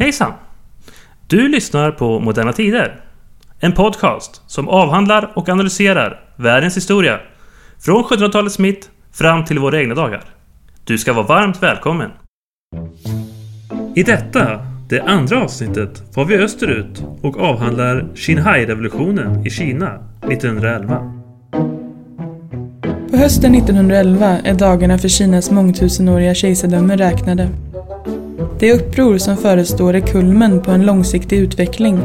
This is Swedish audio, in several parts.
Hejsan! Du lyssnar på Moderna Tider. En podcast som avhandlar och analyserar världens historia från 1700-talets mitt fram till våra egna dagar. Du ska vara varmt välkommen! I detta, det andra avsnittet, far vi österut och avhandlar Xinhai-revolutionen i Kina 1911. På hösten 1911 är dagarna för Kinas mångtusenåriga kejsardöme räknade. Det uppror som förestår är kulmen på en långsiktig utveckling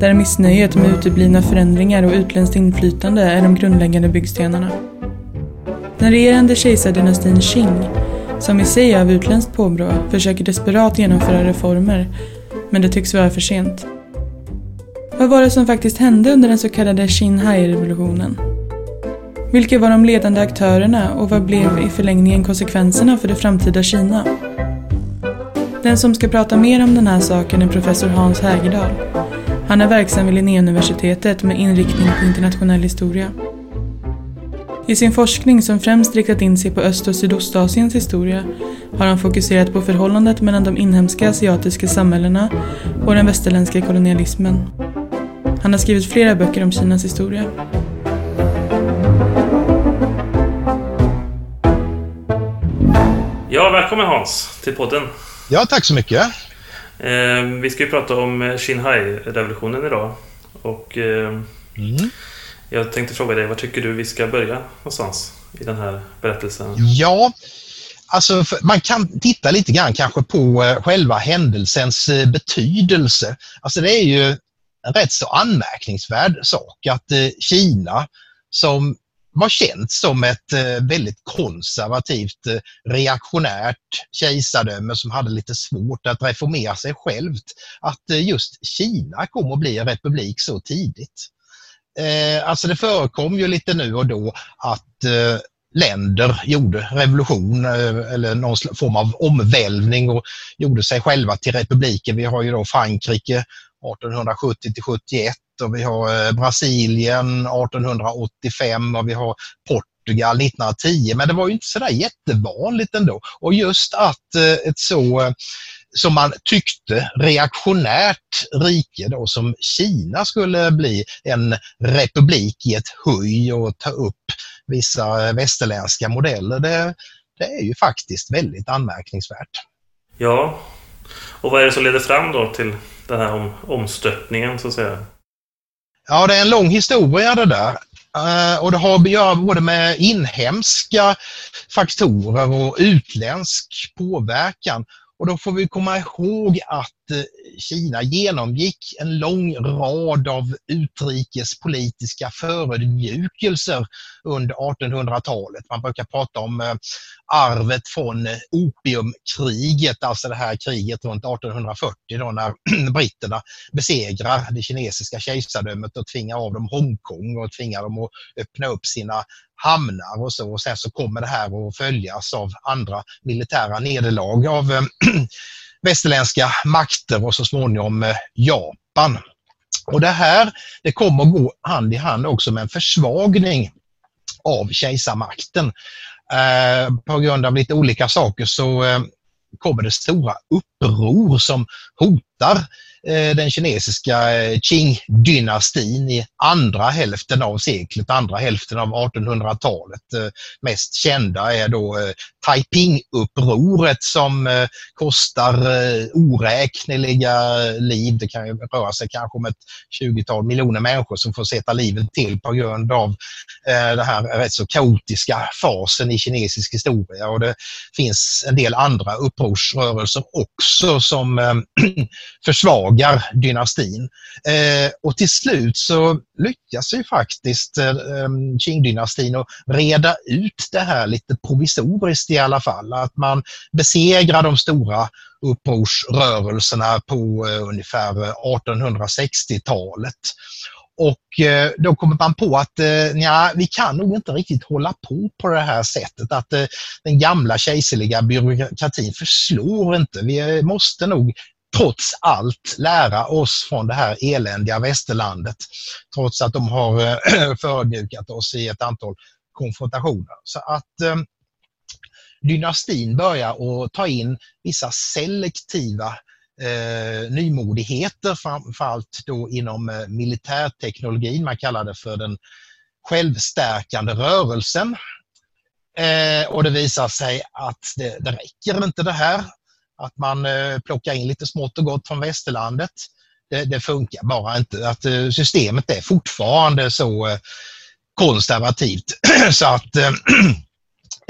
där missnöjet med uteblivna förändringar och utländskt inflytande är de grundläggande byggstenarna. Den regerande kejsardynastin Qing, som i sig är av utländskt påbrå, försöker desperat genomföra reformer, men det tycks vara för sent. Vad var det som faktiskt hände under den så kallade Xinhai-revolutionen? Vilka var de ledande aktörerna och vad blev i förlängningen konsekvenserna för det framtida Kina? Den som ska prata mer om den här saken är professor Hans Hägerdal. Han är verksam vid Linnéuniversitetet med inriktning på internationell historia. I sin forskning som främst riktat in sig på Öst och Sydostasiens historia har han fokuserat på förhållandet mellan de inhemska asiatiska samhällena och den västerländska kolonialismen. Han har skrivit flera böcker om Kinas historia. Ja, välkommen Hans till podden. Ja, tack så mycket. Eh, vi ska ju prata om Xinhai-revolutionen idag. Och eh, mm. jag tänkte fråga dig, var tycker du vi ska börja någonstans i den här berättelsen? Ja, alltså man kan titta lite grann kanske på eh, själva händelsens eh, betydelse. Alltså det är ju en rätt så anmärkningsvärd sak att eh, Kina som var känt som ett eh, väldigt konservativt, eh, reaktionärt kejsardöme som hade lite svårt att reformera sig självt. Att eh, just Kina kom att bli en republik så tidigt. Alltså det förekom ju lite nu och då att länder gjorde revolution eller någon form av omvälvning och gjorde sig själva till republiker. Vi har ju då Frankrike 1870 till 71 och vi har eh, Brasilien 1885 och vi har Portugal 1910. Men det var ju inte sådär jättevanligt ändå. Och just att eh, ett så eh, som man tyckte reaktionärt rike då som Kina skulle bli en republik i ett höj och ta upp vissa västerländska modeller. Det, det är ju faktiskt väldigt anmärkningsvärt. Ja, och vad är det som leder fram då till den här om, omstöpningen så att säga? Ja, det är en lång historia det där. Uh, och det har att göra både med inhemska faktorer och utländsk påverkan. Och då får vi komma ihåg att eh, Kina genomgick en lång rad av utrikespolitiska förödmjukelser under 1800-talet. Man brukar prata om eh, arvet från opiumkriget, alltså det här kriget runt 1840 då när britterna besegrar det kinesiska kejsardömet och tvingar av dem Hongkong och tvingar dem att öppna upp sina hamnar och så. Och sen så kommer det här att följas av andra militära nederlag av eh, västerländska makter och så småningom eh, Japan. Och det här det kommer att gå hand i hand också med en försvagning av kejsarmakten. Eh, på grund av lite olika saker så eh, kommer det stora uppror som hotar Eh, den kinesiska eh, Qing-dynastin i andra hälften av seklet, andra hälften av 1800-talet. Eh, mest kända är då eh, Taiping-upproret som kostar oräkneliga liv. Det kan röra sig kanske om ett 20-tal miljoner människor som får sätta livet till på grund av den här rätt så kaotiska fasen i kinesisk historia. Och det finns en del andra upprorsrörelser också som försvagar dynastin. Eh, och till slut så lyckas ju faktiskt eh, eh, Qing-dynastin att reda ut det här lite provisoriskt i alla fall. Att man besegrar de stora upprorsrörelserna på eh, ungefär eh, 1860-talet. Och eh, då kommer man på att eh, ja, vi kan nog inte riktigt hålla på på det här sättet. Att eh, den gamla kejserliga byråkratin förslår inte. Vi eh, måste nog trots allt lära oss från det här eländiga västerlandet. Trots att de har eh, förödmjukat oss i ett antal konfrontationer. Så att eh, dynastin börjar att ta in vissa selektiva eh, nymodigheter, framförallt då inom eh, militärteknologin. Man kallar det för den självstärkande rörelsen. Eh, och det visar sig att det, det räcker inte det här. Att man eh, plockar in lite smått och gott från västerlandet. Det, det funkar bara inte. Att eh, systemet är fortfarande så eh, konservativt så att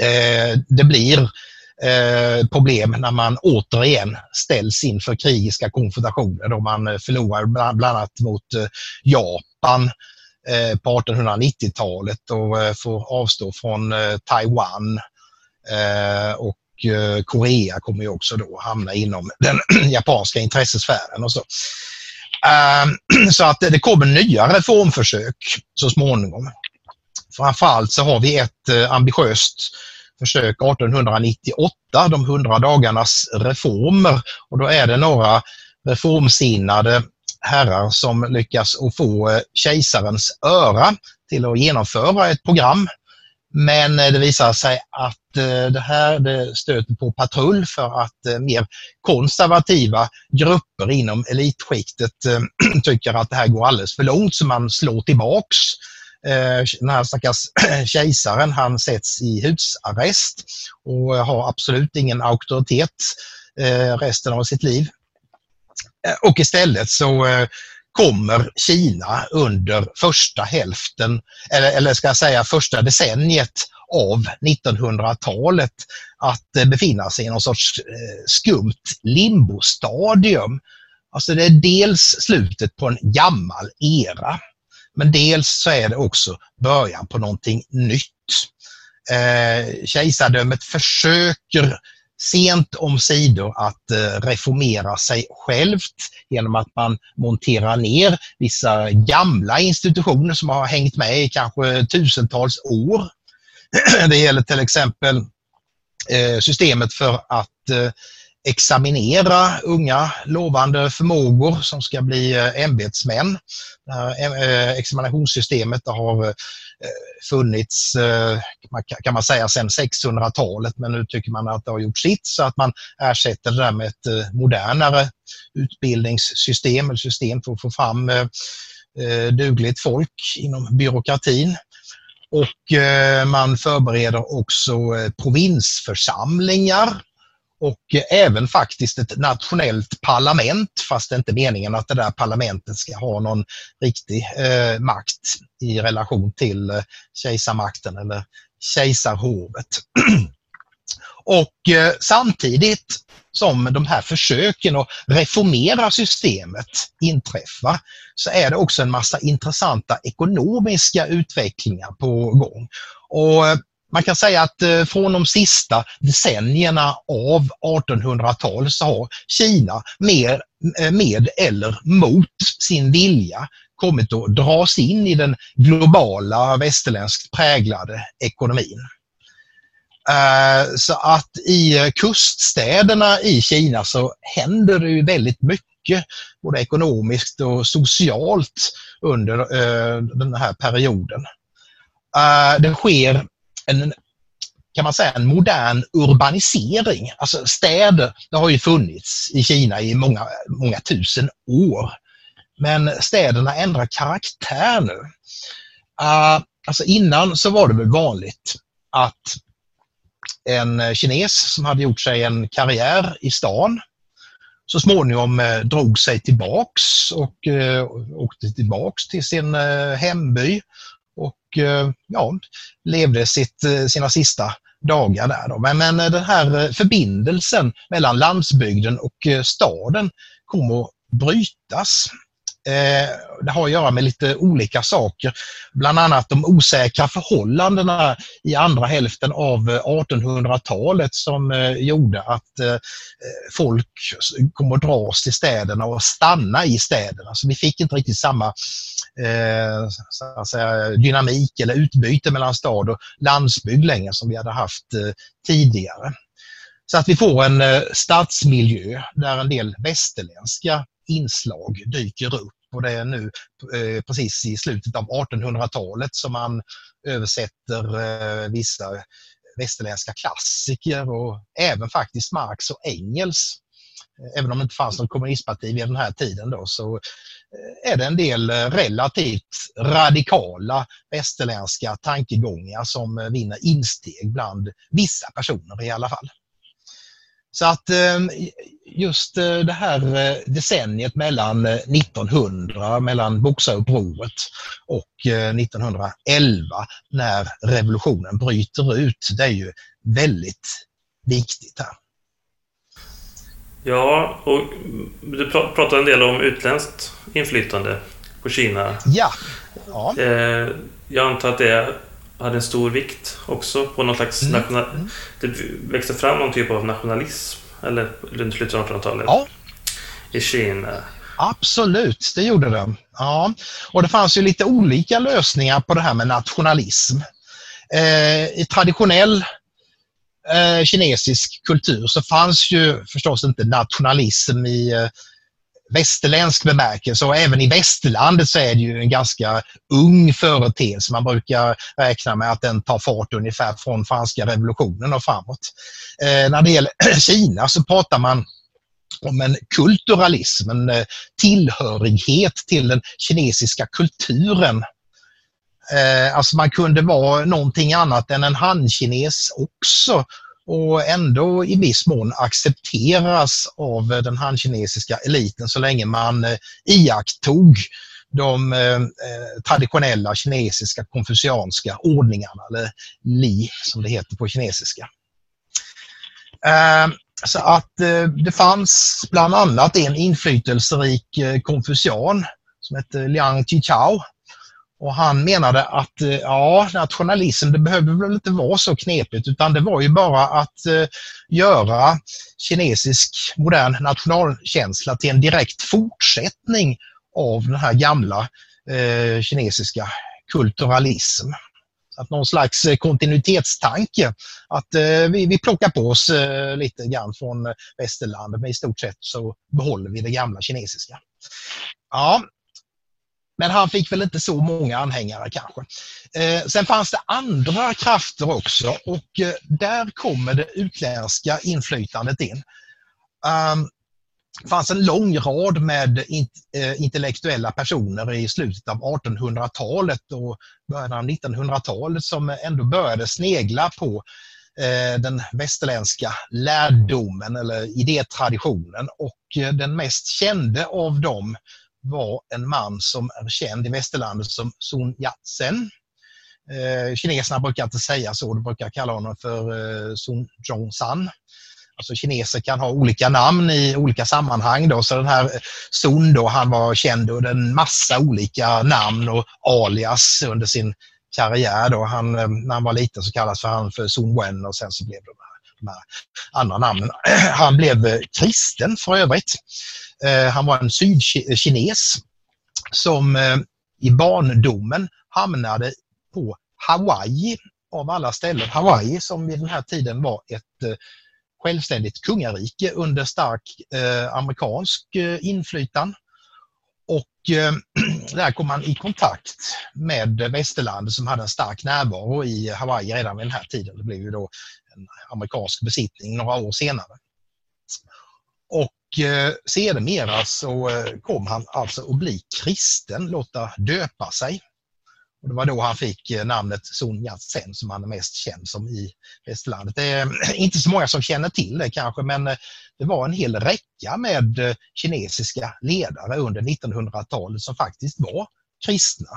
det blir problem när man återigen ställs inför krigiska konfrontationer då man förlorar bland annat mot Japan på 1890-talet och får avstå från Taiwan och Eh, Korea kommer ju också då hamna inom den japanska intressesfären och så. Ehm, så att det kommer nya reformförsök så småningom. Framförallt så har vi ett eh, ambitiöst försök 1898, de 100 dagarnas reformer. Och då är det några reformsinnade herrar som lyckas att få eh, kejsarens öra till att genomföra ett program. Men eh, det visar sig att eh, det här det stöter på patrull för att eh, mer konservativa grupper inom elitskiktet tycker att det här går alldeles för långt så man slår tillbaks den här stackars kejsaren han sätts i husarrest och har absolut ingen auktoritet resten av sitt liv. Och istället så kommer Kina under första hälften, eller, eller ska jag säga första decenniet av 1900-talet att eh, befinna sig i någon sorts eh, skumt limbostadium. Alltså det är dels slutet på en gammal era men dels så är det också början på någonting nytt. Eh, kejsardömet försöker sent om sidor att eh, reformera sig självt genom att man monterar ner vissa gamla institutioner som har hängt med i kanske tusentals år. Det gäller till exempel eh, systemet för att eh, examinera unga lovande förmågor som ska bli ämbetsmän. Examinationssystemet har Eh, funnits eh, kan man säga sedan 600-talet men nu tycker man att det har gjort sitt så att man ersätter det där med ett eh, modernare utbildningssystem eller system för att få fram dugligt folk inom byråkratin. Och man förbereder också provinsförsamlingar och eh, även faktiskt ett nationellt parlament fast det är inte meningen att det där parlamentet ska ha någon riktig eh, makt i relation till eh, kejsarmakten eller kejsarhovet. och eh, samtidigt som de här försöken att reformera systemet inträffar så är det också en massa intressanta ekonomiska utvecklingar på gång. Och eh, man kan säga att eh, från de sista decennierna av 1800-talet så har Kina mer, eh, med eller mot sin vilja kommit att dras in i den globala västerländskt präglade ekonomin. Eh, så att i kuststäderna i Kina så händer det ju väldigt mycket både ekonomiskt och socialt under den här perioden. Det sker en kan man säga en modern urbanisering. Alltså städer, det har ju funnits i Kina i många, många tusen år. Men städerna ändrar karaktär nu. Uh, alltså innan så var det väl vanligt att en kines som hade gjort sig en karriär i stan så småningom eh, drog sig tillbaks och eh, åkte tillbaks till sin eh, hemby och eh, ja, levde sitt, eh, sina sista dagar där. Då. Men, men eh, den här förbindelsen mellan landsbygden och staden kommer att brytas. Eh, det har att göra med lite olika saker. Bland annat de osäkra förhållandena i andra hälften av eh, 1800-talet som eh, gjorde att eh, folk kom att dras till städerna och stanna i städerna. Så vi fick inte riktigt samma eh, säga, dynamik eller utbyte mellan stad och landsbygd längre som vi hade haft eh, tidigare. Så att vi får en stadsmiljö där en del västerländska inslag dyker upp och det är nu eh, precis i slutet av 1800-talet som man översätter eh, vissa västerländska klassiker och även faktiskt Marx och Engels eh, även om det inte fanns något kommunistparti vid den här tiden då, så eh, är det en del eh, relativt radikala västerländska tankegångar som vinner insteg bland vissa personer i alla fall. Så att ehm, just eh, det här eh, decenniet mellan 1900, eh, mellan Boxarupproret och 1911 när revolutionen bryter ut, det är ju väldigt viktigt här. Ja, och du pratar en del om utländskt inflytande på Kina. Ja. ja. Jag antar att det hade en stor vikt också på någon slags mm. national... Mm. Det växte fram någon typ av nationalism eller runt slutet av 1800-talet ja. i Kina. Absolut, det gjorde det. Ja. Och det fanns ju lite olika lösningar på det här med nationalism. Eh, I traditionell eh, kinesisk kultur så fanns ju förstås inte nationalism i eh, västerländsk bemärkelse och även i västerlandet så är det ju en ganska ung företeelse. Man brukar räkna med att den tar fart ungefär från franska revolutionen och framåt. Eh, när det gäller Kina så pratar man om en kulturalism, en eh, tillhörighet till den kinesiska kulturen. Eh, alltså man kunde vara någonting annat än en han-kines också och ändå i viss mån accepteras av eh, den hankinesiska eliten så länge man eh, iakttog de eh, eh, traditionella kinesiska konfucianska ordningarna, eller li som det heter på kinesiska. Eh, så att eh, det fanns bland annat en inflytelserik eh, konfucian som hette Liang Qichao och han menade att eh, ja, nationalism det behöver väl inte vara så knepigt utan det var ju bara att eh, göra kinesisk modern nationalkänsla till en direkt fortsättning av den här gamla eh, kinesiska kulturalism. Att någon slags eh, kontinuitetstanke. Att eh, vi, vi plockar på oss eh, lite grann från västerlandet men i stort sett så behåller vi det gamla kinesiska. Ja, men han fick väl inte så många anhängare kanske. Eh, sen fanns det andra krafter också och eh, där kommer det utländska inflytandet in. Um, det fanns en lång rad med in, eh, intellektuella personer i slutet av 1800-talet och början av 1900-talet som ändå började snegla på eh, den västerländska lärdomen eller idétraditionen och eh, den mest kände av dem var en man som är känd i västerlandet som Sun Yat-sen. Eh, kineserna brukar inte säga så, de brukar kalla honom för eh, Sun Zhongsan. Alltså kineser kan ha olika namn i olika sammanhang. Då. Så den här eh, Sun då, han var känd under en massa olika namn och alias under sin karriär. Då. Han, eh, när han var liten så kallades han för Sun Wen och sen så blev det de här andra namnen. Han blev eh, kristen för övrigt. Eh, han var en sydkines som eh, i barndomen hamnade på Hawaii av alla ställen. Hawaii som vid den här tiden var ett eh, självständigt kungarike under stark amerikansk inflytande. Och där kom han i kontakt med västerlandet som hade en stark närvaro i Hawaii redan vid den här tiden. Det blev ju då en amerikansk besittning några år senare. Och eh, sedermera så eh, kom han alltså att bli kristen, låta döpa sig. Och det var då han fick eh, namnet Sun Yat-sen som han är mest känd som i västerlandet. Det är eh, inte så många som känner till det kanske men det var en hel räcka med kinesiska ledare under 1900-talet som faktiskt var kristna.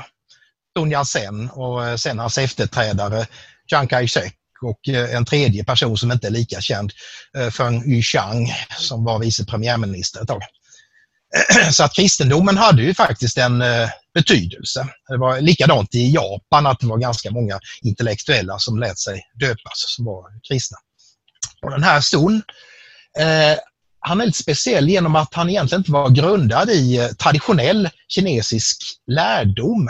Sun Yat-sen och sen hans efterträdare Chiang Kai-shek och eh, en tredje person som inte är lika känd, eh, Feng Yuxiang, som var vice premiärminister ett tag. Så att kristendomen hade ju faktiskt en eh, betydelse. Det var likadant i Japan att det var ganska många intellektuella som lät sig döpas som var kristna. Och den här Sun, eh, han är lite speciell genom att han egentligen inte var grundad i traditionell kinesisk lärdom.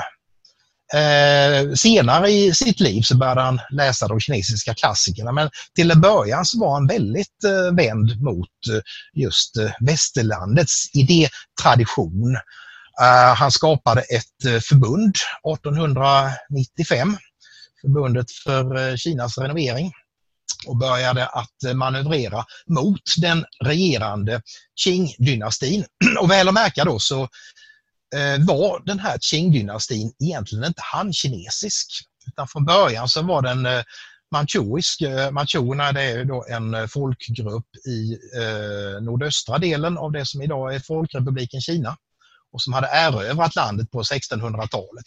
Eh, senare i sitt liv så började han läsa de kinesiska klassikerna men till en början så var han väldigt eh, vänd mot eh, just eh, västerlandets idétradition. Eh, han skapade ett eh, förbund 1895, Förbundet för eh, Kinas renovering. och började att eh, manövrera mot den regerande Qing-dynastin. Och väl att märka då så Eh, var den här Qing-dynastin egentligen inte han-kinesisk. Utan från början så var den eh, manchurisk. Manchurerna eh, det är då en folkgrupp i nordöstra delen av det som idag är Folkrepubliken Kina och som hade erövrat landet på 1600-talet.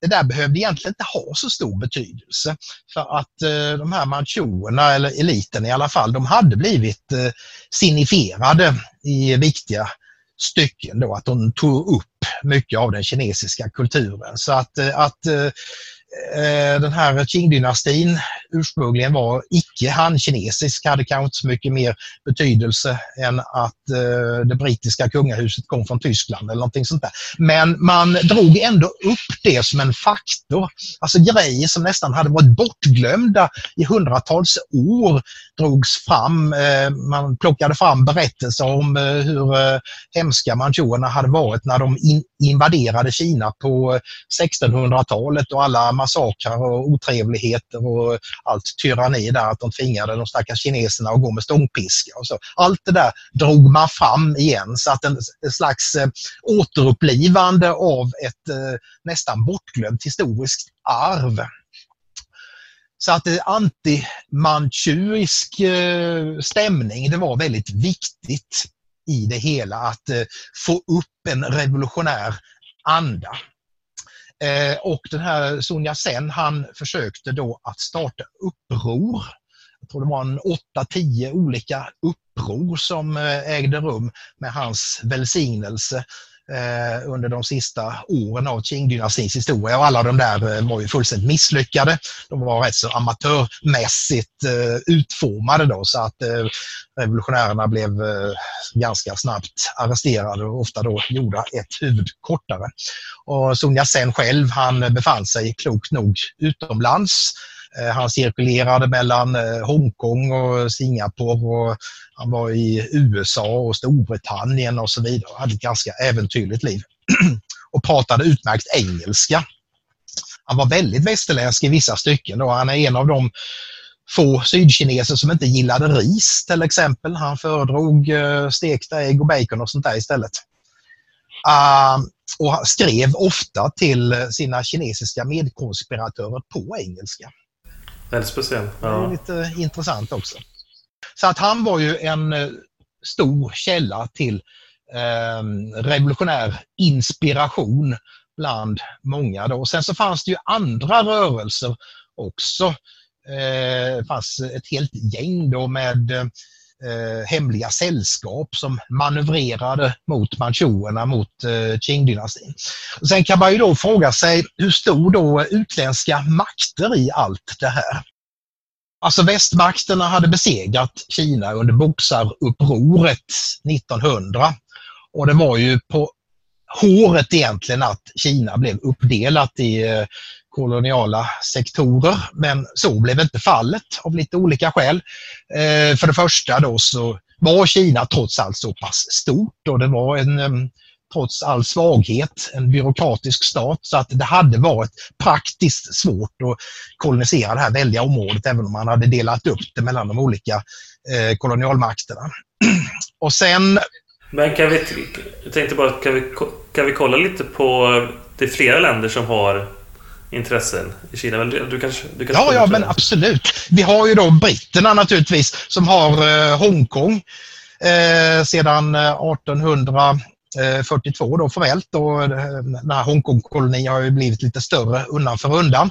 det där behövde egentligen inte ha så stor betydelse för att eh, de här manchurerna, eller eliten i alla fall, de hade blivit eh, signifierade i viktiga stycken då, att de tog upp mycket av den kinesiska kulturen. Så att, eh, att eh, Eh, den här Qing-dynastin ursprungligen var icke han-kinesisk, hade kanske inte så mycket mer betydelse än att eh, det brittiska kungahuset kom från Tyskland eller någonting sånt där. Men man drog ändå upp det som en faktor. Alltså grejer som nästan hade varit bortglömda i hundratals år drogs fram. Eh, man plockade fram berättelser om hur hemska manchurerna hade varit när de invaderade Kina på 1600-talet och alla massakrer och otrevligheter och allt tyranni där, att de tvingade de stackars kineserna att gå med stångpiska och så. Allt det där drog man fram igen så att en, slags eh, återupplivande av ett eh, nästan bortglömt historiskt arv. Så att eh, det anti-manchurisk stämning, det var väldigt viktigt i det hela att eh, få upp en revolutionär anda. Eh, och den här Sun Yat-sen han försökte då att starta uppror. Jag tror det var en 8-10 olika uppror som eh, ägde rum med hans välsignelse eh, under de sista åren av Qing-dynastins historia. Och alla de där eh, var ju fullständigt misslyckade. De var rätt så amatörmässigt eh, utformade då så att eh, revolutionärerna blev ganska snabbt arresterade och ofta då gjorda ett huvud kortare. Och Sun Yat-sen själv, han befann sig klokt nog utomlands. Eh, han cirkulerade mellan eh, Hongkong och Singapore och han var i USA och Storbritannien och så vidare. Han hade ett ganska äventyrligt liv och pratade utmärkt engelska. Han var väldigt västerländsk i vissa stycken. Då. Han är en av de få sydkineser som inte gillade ris till exempel. Han föredrog eh, stekta ägg och bacon och sånt där istället. Uh, och skrev ofta till sina kinesiska medkonspiratörer på engelska. Väldigt speciellt. Ja. Det är lite intressant också. Så att han var ju en eh, stor källa till eh, revolutionär inspiration bland många. Då. Sen så fanns det ju andra rörelser också. Eh, det fanns ett helt gäng då med eh, hemliga sällskap som manövrerade mot Manchuerna, mot eh, Qing-dynastin. Sen kan man ju då fråga sig hur stor då utländska makter i allt det här? Alltså västmakterna hade besegrat Kina under boxarupproret 1900 och det var ju på håret egentligen att Kina blev uppdelat i eh, koloniala sektorer. Men så blev inte fallet av lite olika skäl. Eh, för det första då så var Kina trots allt så pass stort och det var en trots all svaghet en byråkratisk stat så att det hade varit praktiskt svårt att kolonisera det här väldiga området även om man hade delat upp det mellan de olika eh, kolonialmakterna. Och sen... Men kan vi, jag tänkte bara, kan vi, kan vi kolla lite på, eh, det är flera länder som har intressen i Kina. Men du, du kanske, du kanske ja, ja, men absolut. Vi har ju då britterna naturligtvis som har eh, Hongkong eh, sedan 1842 eh, då formellt. Och eh, den här Hongkongkolonin har ju blivit lite större undan för undan.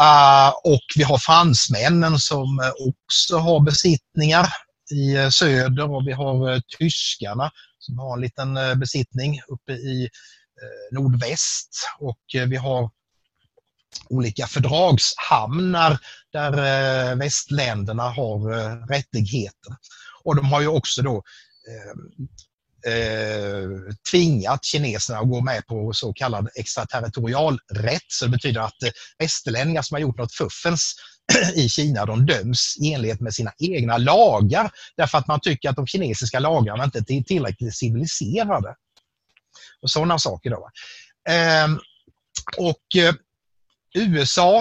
Uh, och vi har fransmännen som också har besittningar i söder och vi har tyskarna som har en liten besittning uppe i nordväst och vi har olika fördragshamnar där eh, västländerna har eh, rättigheter. Och de har ju också då eh, eh, tvingat kineserna att gå med på så kallad extraterritorial rätt. Så det betyder att västerlänningar som har gjort något fuffens i Kina, de döms i enlighet med sina egna lagar därför att man tycker att de kinesiska lagarna inte är tillräckligt civiliserade. Och sådana saker. Då. Ehm, eh, och USA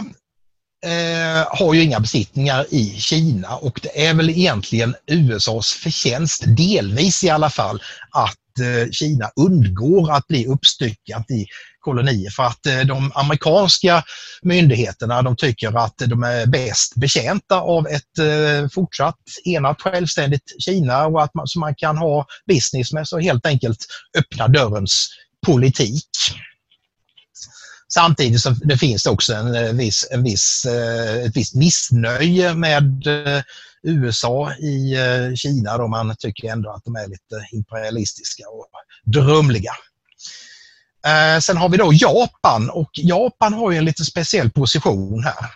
eh, har ju inga besittningar i Kina och det är väl egentligen USAs förtjänst, delvis i alla fall, att eh, Kina undgår att bli uppstyckat i kolonier för att eh, de amerikanska myndigheterna de tycker att de är bäst betjänta av ett eh, fortsatt enat självständigt Kina och att man, så man kan ha business med så helt enkelt öppna dörrens politik. Samtidigt så det finns det också en eh, viss, en viss, eh, ett visst missnöje med eh, USA i Kina då man tycker ändå att de är lite imperialistiska och drömliga. Sen har vi då Japan och Japan har ju en lite speciell position här.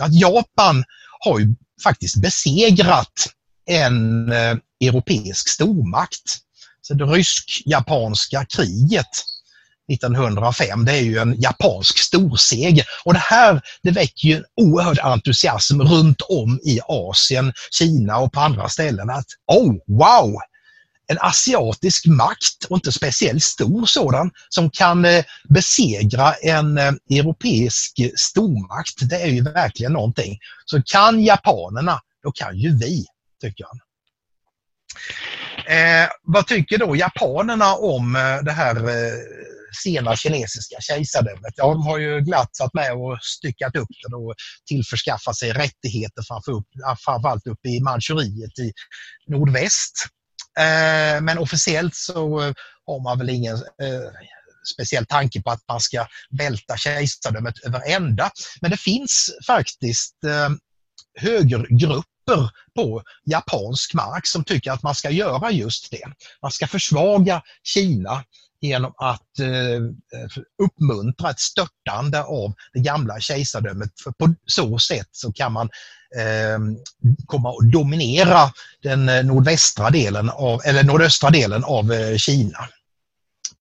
Att Japan har ju faktiskt besegrat en europeisk stormakt. Så det rysk-japanska kriget 1905, det är ju en japansk storseger. Och det här det väcker ju en oerhörd entusiasm runt om i Asien, Kina och på andra ställen. Att oh, wow! en asiatisk makt, och inte speciellt stor sådan, som kan eh, besegra en eh, europeisk stormakt. Det är ju verkligen någonting. Så kan japanerna, då kan ju vi, tycker han. Eh, vad tycker då japanerna om eh, det här eh, sena kinesiska kejsardömet? Ja, de har ju glatt satt med och styckat upp det och tillförskaffat sig rättigheter framför framförallt uppe i Manchuriet i nordväst. Eh, men officiellt så eh, har man väl ingen eh, speciell tanke på att man ska välta kejsardömet över ända. Men det finns faktiskt högergrupper på japansk mark som tycker att man ska göra just det. Man ska försvaga Kina genom att eh, uppmuntra ett störtande av det gamla kejsardömet. För på så sätt så kan man eh, komma att dominera den eh, nordvästra delen av, eller nordöstra delen av eh, Kina.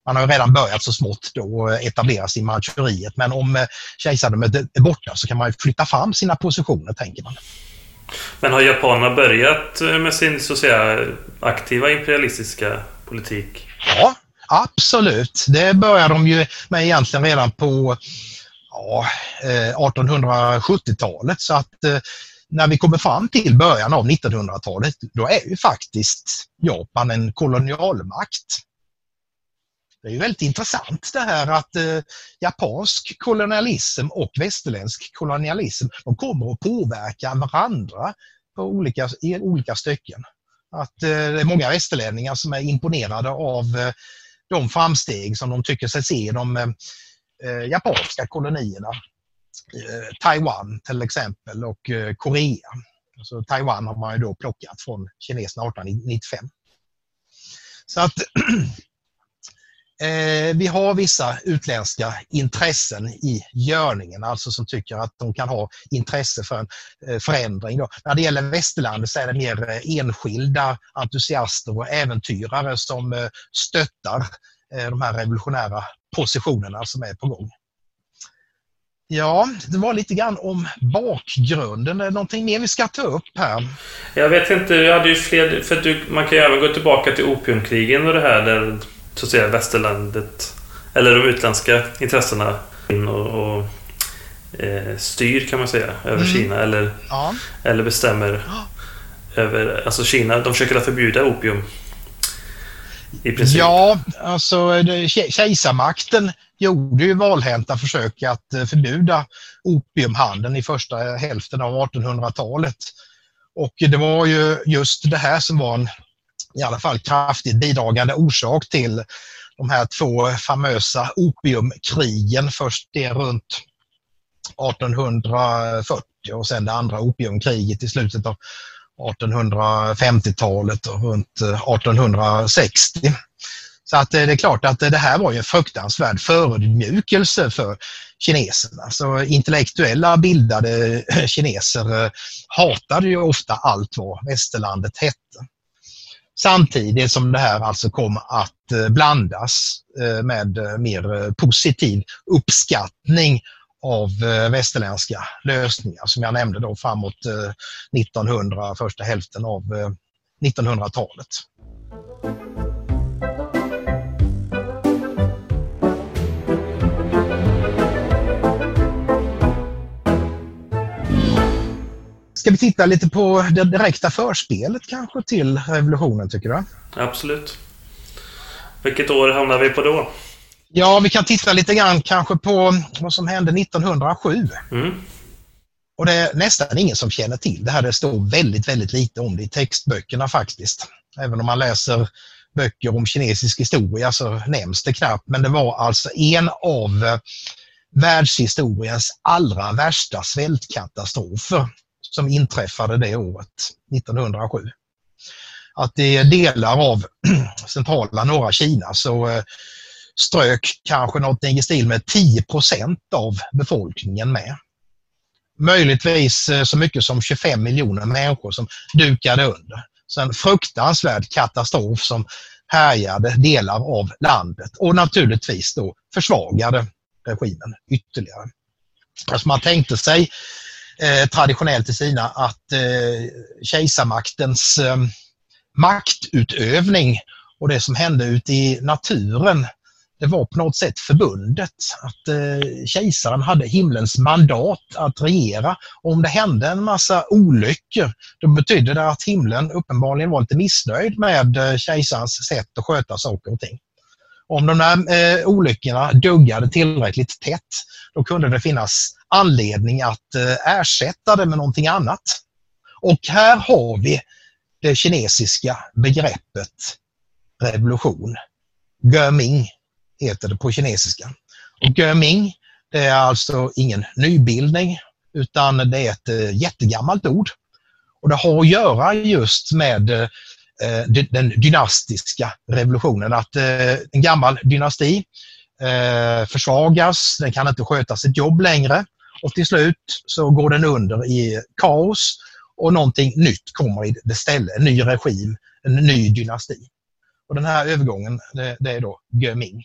Man har redan börjat så smått då etableras i Manchuriet men om eh, kejsardömet är borta så kan man flytta fram sina positioner tänker man. Men har japanerna börjat med sin så att säga aktiva imperialistiska politik? Ja, Absolut, det började de ju med egentligen redan på ja, eh, 1870-talet så att eh, när vi kommer fram till början av 1900-talet då är ju faktiskt Japan en kolonialmakt. Det är ju väldigt intressant det här att eh, japansk kolonialism och västerländsk kolonialism de kommer att påverka varandra på olika, i olika stycken. Att eh, det är många västerlänningar som är imponerade av eh, de framsteg som de tycker sig se i de eh, japanska kolonierna. Eh, Taiwan till exempel och eh, Korea. Så Taiwan har man ju då plockat från kineserna 1895. Så att eh, vi har vissa utländska intressen i görningen, alltså som tycker att de kan ha intresse för en eh, förändring. Då. När det gäller västerlandet så är det mer eh, enskilda entusiaster och äventyrare som eh, stöttar eh, de här revolutionära positionerna som är på gång. Ja, det var lite grann om bakgrunden. Är det någonting mer vi ska ta upp här? Jag vet inte, jag hade ju fler... För du, man kan ju även gå tillbaka till opiumkrigen och det här där så att säga västerlandet eller de utländska intressena in och, och eh, styr kan man säga över mm. Kina eller, ja. eller bestämmer ja. över... Alltså Kina, de försöker förbjuda opium. I princip. Ja, alltså kejsarmakten gjorde ju valhänta försök att eh, förbjuda opiumhandeln i första hälften av 1800-talet. Och det var ju just det här som var en i alla fall kraftigt bidragande orsak till de här två famösa opiumkrigen. Först det runt 1840 och sen det andra opiumkriget i slutet av 1850-talet och runt eh, 1860. Så att eh, det är klart att eh, det här var en fruktansvärd förödmjukelse för kineserna. Så intellektuella bildade kineser hatade ju ofta allt vad västerlandet hette. Samtidigt som det här alltså kom att eh, blandas eh, med eh, mer positiv uppskattning av västerländska lösningar som jag nämnde då framåt 1900, första hälften av 1900-talet. Ska vi titta lite på det direkta förspelet kanske till revolutionen tycker du? Absolut. Vilket år hamnar vi på då? Ja, vi kan titta lite grann kanske på vad som hände 1907. Mm. Och det är nästan ingen som känner till det här. Det står väldigt, väldigt lite om det i textböckerna faktiskt. Även om man läser böcker om kinesisk historia så nämns det knappt. Men det var alltså en av världshistoriens allra värsta svältkatastrofer som inträffade det året, 1907. Att i delar av centrala norra Kina så eh, strök kanske någonting i stil med 10% av befolkningen med. Möjligtvis eh, så mycket som 25 miljoner människor som dukade under. Så en fruktansvärd katastrof som härjade delar av landet och naturligtvis då försvagade regimen ytterligare. Alltså man tänkte sig eh, traditionellt i Kina att eh, kejsarmaktens eh, maktutövning och det som hände ute i naturen det var på något sätt förbundet. Att eh, kejsaren hade himlens mandat att regera. Och om det hände en massa olyckor, då betydde det att himlen uppenbarligen var lite missnöjd med eh, kejsarens sätt att sköta saker och ting. Om de där eh, olyckorna duggade tillräckligt tätt, då kunde det finnas anledning att eh, ersätta det med någonting annat. Och här har vi det kinesiska begreppet revolution. Göming heter det på kinesiska. Och Göming, det är alltså ingen nybildning utan det är ett eh, jättegammalt ord. Och det har att göra just med eh, den dynastiska revolutionen. Att en gammal dynasti försvagas, den kan inte sköta sitt jobb längre och till slut så går den under i kaos och någonting nytt kommer i det ställe, en ny regim, en ny dynasti. Och den här övergången, det, det är då Göming.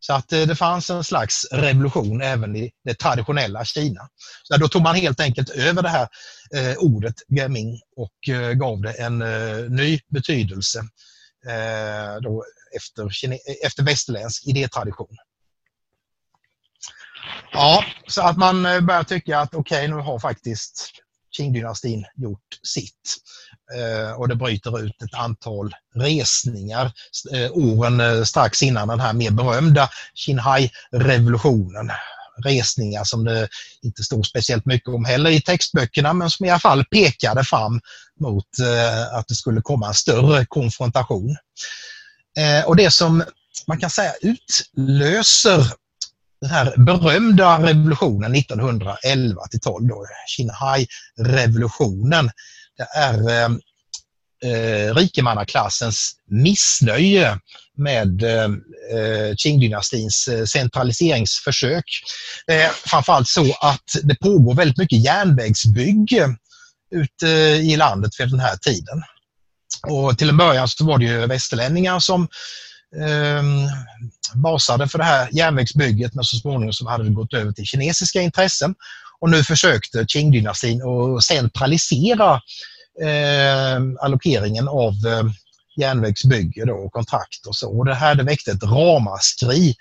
Så att eh, det fanns en slags revolution även i det traditionella Kina. Så då tog man helt enkelt över det här eh, ordet Gaming och eh, gav det en eh, ny betydelse eh, då efter, efter västerländsk idétradition. Ja, så att man eh, börjar tycka att okej, okay, nu har faktiskt Qing-dynastin gjort sitt. Eh, och det bryter ut ett antal resningar eh, åren eh, strax innan den här mer berömda Qinghai-revolutionen Resningar som det inte stod speciellt mycket om heller i textböckerna men som i alla fall pekade fram mot eh, att det skulle komma en större konfrontation. Eh, och det som man kan säga utlöser den här berömda revolutionen 1911 till 12, Xinhai-revolutionen, det är eh, eh, rikemannaklassens missnöje med eh, eh Qing-dynastins eh, centraliseringsförsök. Det är framförallt så att det pågår väldigt mycket järnvägsbygge ute i landet vid den här tiden. Och till en början så var det ju västerlänningar som eh, Ehm, basade för det här järnvägsbygget men så småningom så hade det gått över till kinesiska intressen. Och nu försökte Qing-dynastin att centralisera eh, allokeringen av eh, järnvägsbygge då, och kontrakt och så. Och det här det väckte ett ramaskri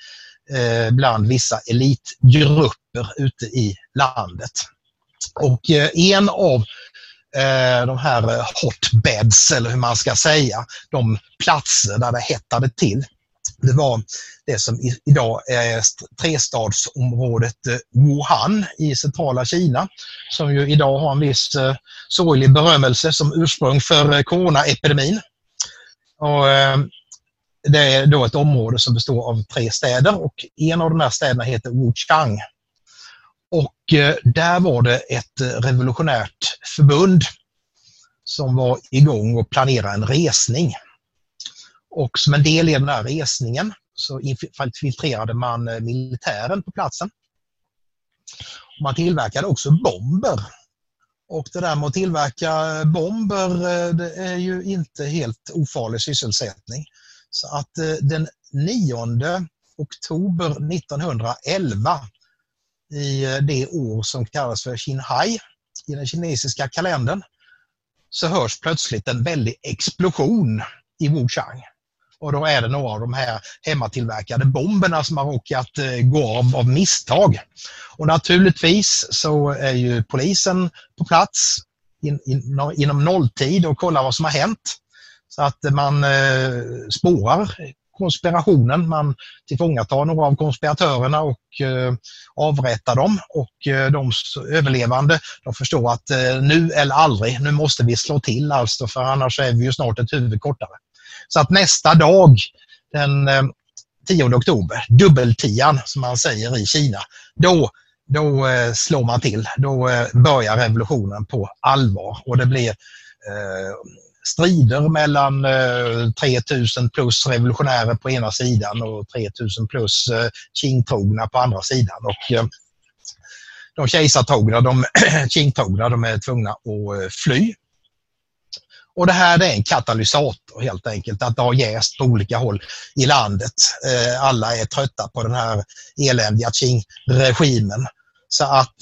eh, bland vissa elitgrupper ute i landet. Och eh, en av eh, Eh, de här eh, hotbeds, eller hur man ska säga, de platser där det hettade till, det var det som idag är trestadsområdet eh, Wuhan i centrala Kina, som ju idag har en viss sorglig berömmelse som ursprung för coronaepidemin. Och, det är då ett område som består av tre städer och en av de här städerna heter Wuchang. Och eh, där var det ett eh, revolutionärt förbund som var igång och planerade en resning. Och som en del i den här resningen så infiltrerade man eh, militären på platsen. Man tillverkade också bomber. Och det där med att tillverka bomber, det är ju inte helt ofarlig sysselsättning. Så att den 9 oktober 1911 i eh, det år som kallas för Xinhai i den kinesiska kalendern så hörs plötsligt en väldig explosion i Wuchang. Och då är det några av de här hemmatillverkade bomberna som har råkat eh, gå av av misstag. Och naturligtvis så är ju polisen på plats in, in, inom nolltid och kollar vad som har hänt. Så att man eh, spårar konspirationen. Man tillfångatar några av konspiratörerna och eh, avrättar dem. Och eh, de överlevande de förstår att eh, nu eller aldrig, nu måste vi slå till alltså för annars är vi ju snart ett huvud kortare. Så att nästa dag, den eh, 10 oktober, dubbeltian som man säger i Kina, då då eh, slår man till. Då eh, börjar revolutionen på allvar och det blir strider mellan eh, 3000 plus revolutionärer på ena sidan och 3000 plus eh, Qing-trogna på andra sidan. Och eh, de kejsartrogna, de Qing-trogna, de är tvungna att fly och det här är en katalysator helt enkelt, att det har jäst på olika håll i landet. Alla är trötta på den här eländiga Qing-regimen. Så att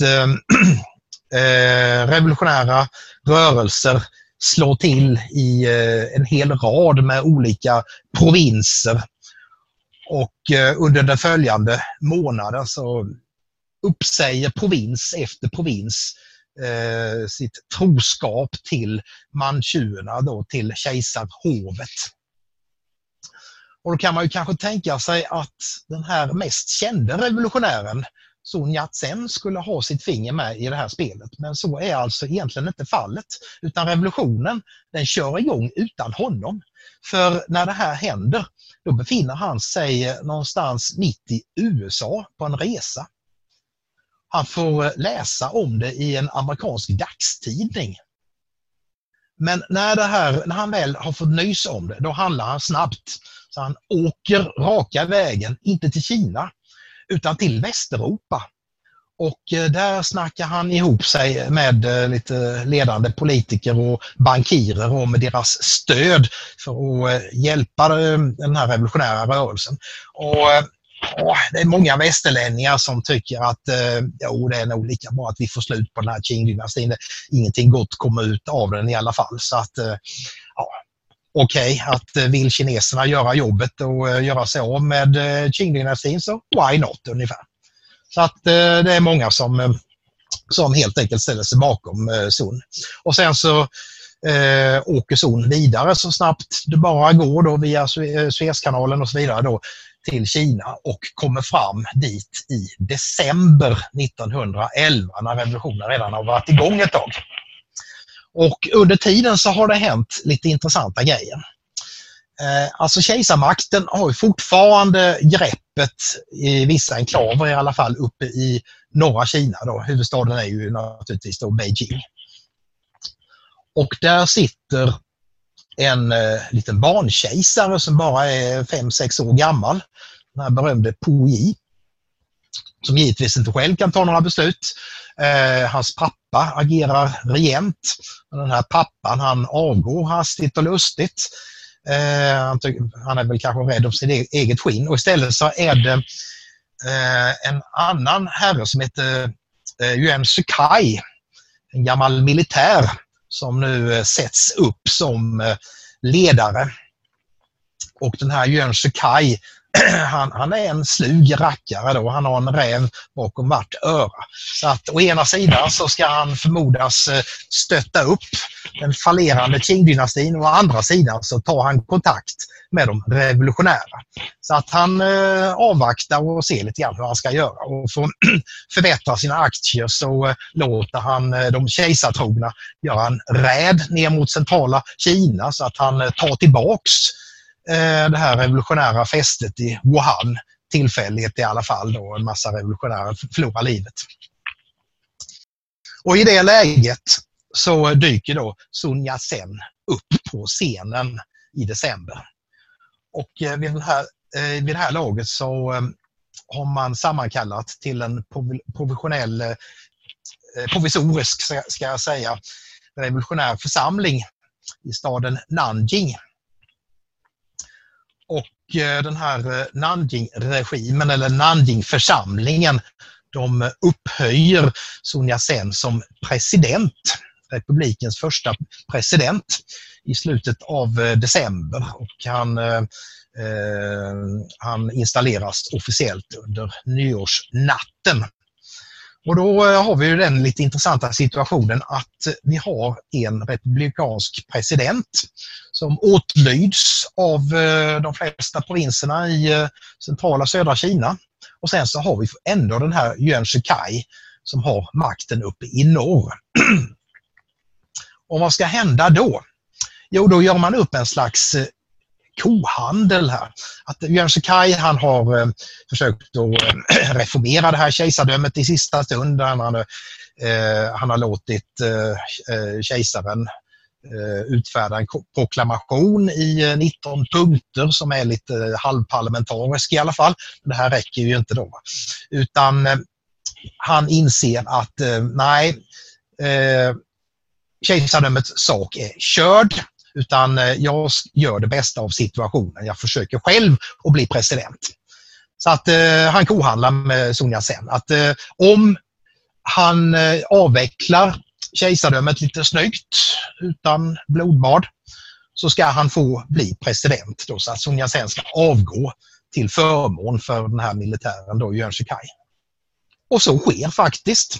revolutionära rörelser slår till i eh, en hel rad med olika provinser. Och eh, under den följande månaden så uppsäger provins efter provins eh, sitt troskap till manchuerna, då, till kejsarhovet. Och då kan man ju kanske tänka sig att den här mest kände revolutionären, Sun Yat-sen, skulle ha sitt finger med i det här spelet. Men så är alltså egentligen inte fallet. Utan revolutionen, den kör igång utan honom. För när det här händer, då befinner han sig någonstans mitt i USA på en resa. Han får läsa om det i en amerikansk dagstidning. Men när, det här, när han väl har fått nys om det, då handlar han snabbt. Så han åker raka vägen, inte till Kina, utan till Västeuropa. Och eh, där snackar han ihop sig med eh, lite ledande politiker och bankirer och med deras stöd för att eh, hjälpa den här revolutionära rörelsen. Och det är många västerlänningar som tycker att jo, det är nog lika bra att vi får slut på den här Qing-dynastin. Ingenting gott kommer ut av den i alla fall. Så att, Okej, okay, att eh, vill kineserna göra jobbet och eh, göra sig av med Qingdynastin Qing-dynastin så why not ungefär. Så att det är många som, som helt enkelt ställer sig bakom Sun. Och sen så eh, åker Sun vidare så snabbt det bara går då via Suezkanalen och så vidare då till Kina och kommer fram dit i december 1911 när revolutionen redan har varit igång ett tag. Och under tiden så har det hänt lite intressanta grejer. Eh, alltså kejsarmakten har fortfarande greppet i vissa enklaver i alla fall uppe i norra Kina. Då. Huvudstaden är ju naturligtvis då Beijing. Och där sitter en eh, liten barnkejsare som bara är 5-6 år gammal. Den här berömde Po Yi. Som givetvis inte själv kan ta några beslut. Eh, hans pappa agerar regent. Den här pappan han avgår hastigt och lustigt. Eh, han, han, är väl kanske rädd om sitt e-, eget skinn och istället så är det eh, en annan herre som heter eh, Yuan Sukai, En gammal militär som nu eh, sätts upp som eh, ledare. Och den här Yuan Sukai han, han, är en slug rackare då. Han har en räv bakom vart öra. Så att å ena sidan så ska han förmodas eh, stötta upp den fallerande Qing-dynastin och å andra sidan så tar han kontakt med de revolutionära. Så att han eh, avvaktar och ser lite grann hur han ska göra. Och för att förbättra sina aktier så eh, låter han eh, de kejsartrogna göra en räd ner mot centrala Kina så att han eh, tar tillbaks eh, Eh, det här revolutionära fästet i Wuhan tillfälligt i alla fall då en massa revolutionärer förlorar livet. Och i det läget så dyker då Sun Yat-sen upp på scenen i december. Och eh, vid, den här, eh, vid det här laget så har man sammankallat till en provisionell, provisorisk ska jag säga, revolutionär församling i staden Nanjing. Och eh, den här eh, Nanjing-regimen eller Nanjing-församlingen de upphöjer Sun Sen som president, republikens första president i slutet av eh, december och han, eh, han installeras officiellt under nyårsnatten. Och då eh, har vi ju den lite intressanta situationen att vi har en republikansk president som åtlyds av eh, de flesta provinserna i eh, centrala södra Kina. Och sen så har vi ändå den här Yuan Shikai som har makten uppe i norr. och vad ska hända då? Jo, då gör man upp en slags kohandel här. Att Yuan Shikai han har eh, försökt att eh, reformera det här kejsardömet i sista stund. Han, har, eh, han har låtit eh, eh kejsaren eh, utfärda en proklamation i 19 punkter som är lite halvparlamentarisk i alla fall. Men det här räcker ju inte då. Utan han inser att nej, kejsardömets sak är körd. Utan eh, jag gör det bästa av situationen. Jag försöker själv att bli president. Så att eh, han kohandlar med Sun Yat-sen. Att eh, om han eh, avvecklar kejsardömet lite snyggt utan blodbad så ska han få bli president. Då, så att Sun Yat-sen ska avgå till förmån för den här militären, då, Yuan Shikai. Och så sker faktiskt.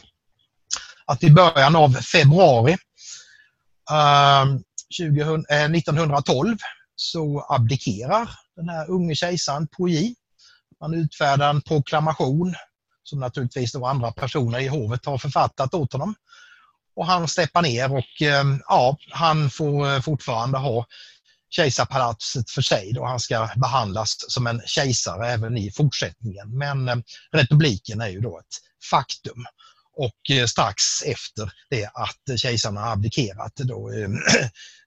Att i början av februari ehm, 20, eh, 1912 så abdikerar den här unge kejsaren Puyi. Han utfärdar en proklamation som naturligtvis då andra personer i hovet har författat åt honom. Och han steppar ner och eh, ja, han får eh, fortfarande ha kejsarpalatset för sig då han ska behandlas som en kejsare även i fortsättningen. Men eh, republiken är ju då ett faktum. Och eh, strax efter det att kejsaren har abdikerat då, eh,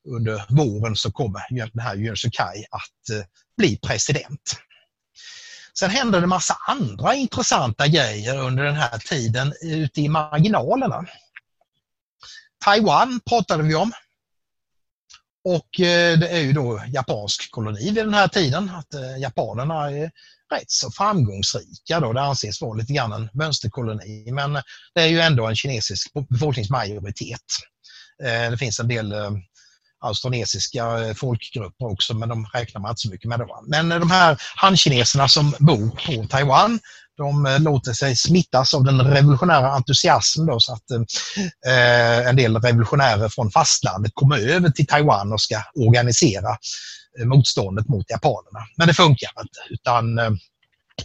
under våren så kommer den här Yuan Shikai att eh, bli president. Sen hände det massa andra intressanta grejer under den här tiden ute i marginalerna. Taiwan pratade vi om. Och eh, det är ju då japansk koloni vid den här tiden. Att eh, japanerna är rätt så framgångsrika. Då. Det anses vara lite grann en mönsterkoloni men det är ju ändå en kinesisk befolkningsmajoritet. Eh, det finns en del austronesiska folkgrupper också men de räknar man inte så mycket med. Då. Men de här hankineserna som bor på Taiwan de eh, låter sig smittas av den revolutionära entusiasmen då, så att eh, en del revolutionärer från fastlandet kommer över till Taiwan och ska organisera eh, motståndet mot japanerna. Men det funkar inte utan eh,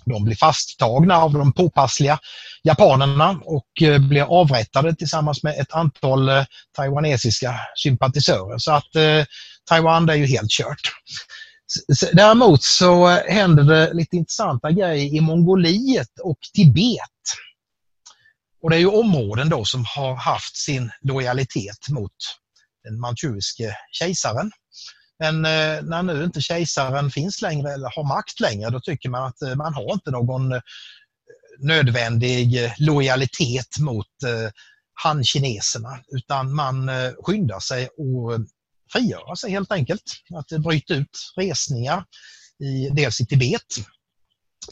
de blir fasttagna av de påpassliga japanerna och eh, blir avrättade tillsammans med ett antal eh, taiwanesiska sympatisörer. Så att eh, Taiwan det är ju helt kört. Däremot så händer det lite intressanta grejer i Mongoliet och Tibet. Och det är ju områden då som har haft sin lojalitet mot den manchuriske kejsaren. Men eh, när nu inte kejsaren finns längre eller har makt längre, då tycker man att eh, man har inte någon eh, nödvändig eh, lojalitet mot eh, han-kineserna utan man eh, skyndar sig att frigöra sig helt enkelt. Att bryta ut resningar i, dels i Tibet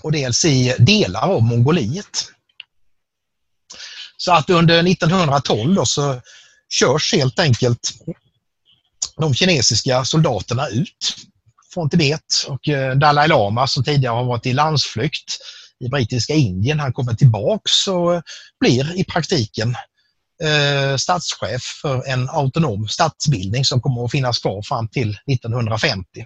och dels i delar av Mongoliet. Så att under 1912 då så körs helt enkelt de kinesiska soldaterna ut från Tibet och eh, Dalai Lama som tidigare har varit i landsflykt i brittiska Indien, han kommer tillbaks och eh, blir i praktiken eh, statschef för en autonom statsbildning som kommer att finnas kvar fram till 1950.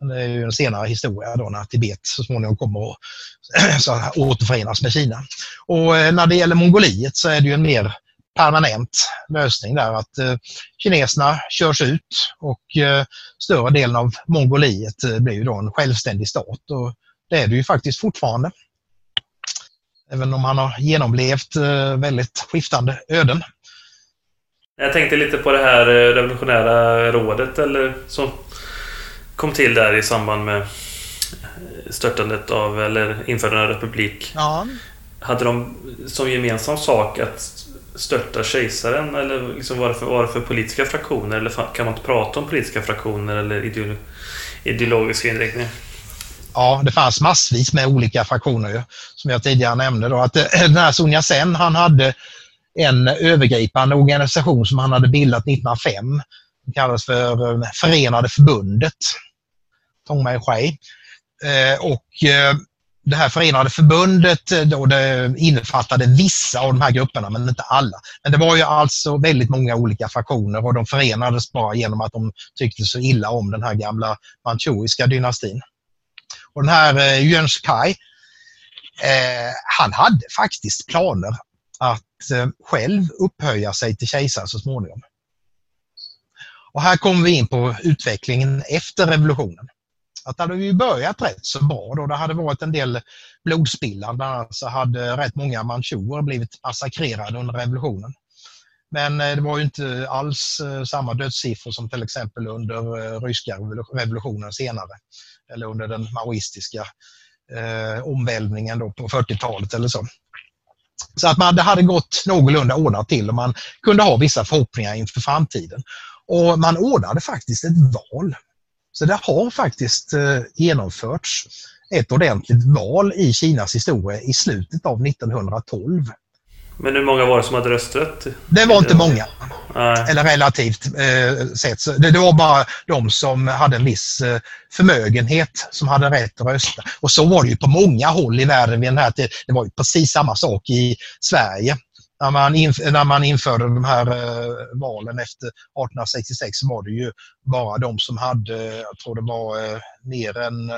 Det är ju en senare historia då när Tibet så småningom kommer att så, återförenas med Kina. Och eh, när det gäller Mongoliet så är det ju en mer permanent lösning där att eh, kineserna körs ut och eh, större delen av Mongoliet eh, blir ju då en självständig stat och det är det ju faktiskt fortfarande. Även om han har genomlevt eh, väldigt skiftande öden. Jag tänkte lite på det här eh, revolutionära rådet eller som kom till där i samband med störtandet av eller införandet av republik. Ja. Hade de som gemensam sak att störta kejsaren? Eller liksom vad, det för, vad det för politiska fraktioner? Eller kan man inte prata om politiska fraktioner eller ideolo ideologiska inriktningar? Ja, det fanns massvis med olika fraktioner ju, som jag tidigare nämnde. Då, att eh, den här Sun Yat-sen, han hade en övergripande organisation som han hade bildat 1905. Den kallades för eh, Förenade förbundet, Tong Mai Shui. Eh, och det här förenade förbundet då det innefattade vissa av de här grupperna men inte alla. Men det var ju alltså väldigt många olika fraktioner och de förenades bara genom att de tyckte så illa om den här gamla manchuriska dynastin. Och den här eh, Jöns Shikai, eh, han hade faktiskt planer att eh, själv upphöja sig till kejsare så småningom. Och här kommer vi in på utvecklingen efter revolutionen att det hade ju börjat rätt så bra då. Det hade varit en del blodspillan. Bland annat så hade rätt många manchurer blivit massakrerade under revolutionen. Men eh, det var ju inte alls eh, samma dödssiffror som till exempel under eh, ryska revolutionen senare. Eller under den maoistiska eh, omvälvningen då på 40-talet eller så. Så att man, det hade gått någorlunda ordnat till och man kunde ha vissa förhoppningar inför framtiden. Och man ordnade faktiskt ett val så det har faktiskt eh, genomförts ett ordentligt val i Kinas historia i slutet av 1912. Men hur många var det som hade rösträtt? Det var inte många. Nej. Eller relativt eh, sett. Det, det, var bara de som hade en viss eh, förmögenhet som hade rätt att rösta. Och så var det ju på många håll i världen vid den här tiden. Det var ju precis samma sak i Sverige när man, när man införde de här eh, valen efter 1866 så var det ju bara de som hade, jag tror det var eh, mer än eh,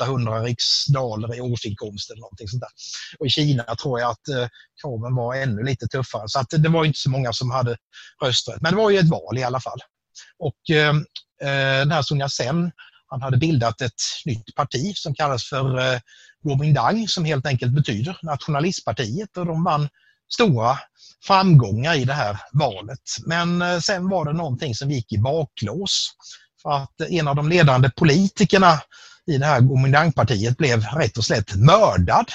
800 riksdaler i årsinkomst eller någonting sånt där. Och i Kina tror jag att eh, kraven var ännu lite tuffare så att det var inte så många som hade rösträtt. Men det var ju ett val i alla fall. Och eh, eh, den här Sun Yat-sen han hade bildat ett nytt parti som kallas för eh, Kuomintang som helt enkelt betyder nationalistpartiet och de vann stora framgångar i det här valet. Men eh, sen var det någonting som gick i baklås. För att en av de ledande politikerna i det här Gomindangpartiet blev rätt och slätt mördad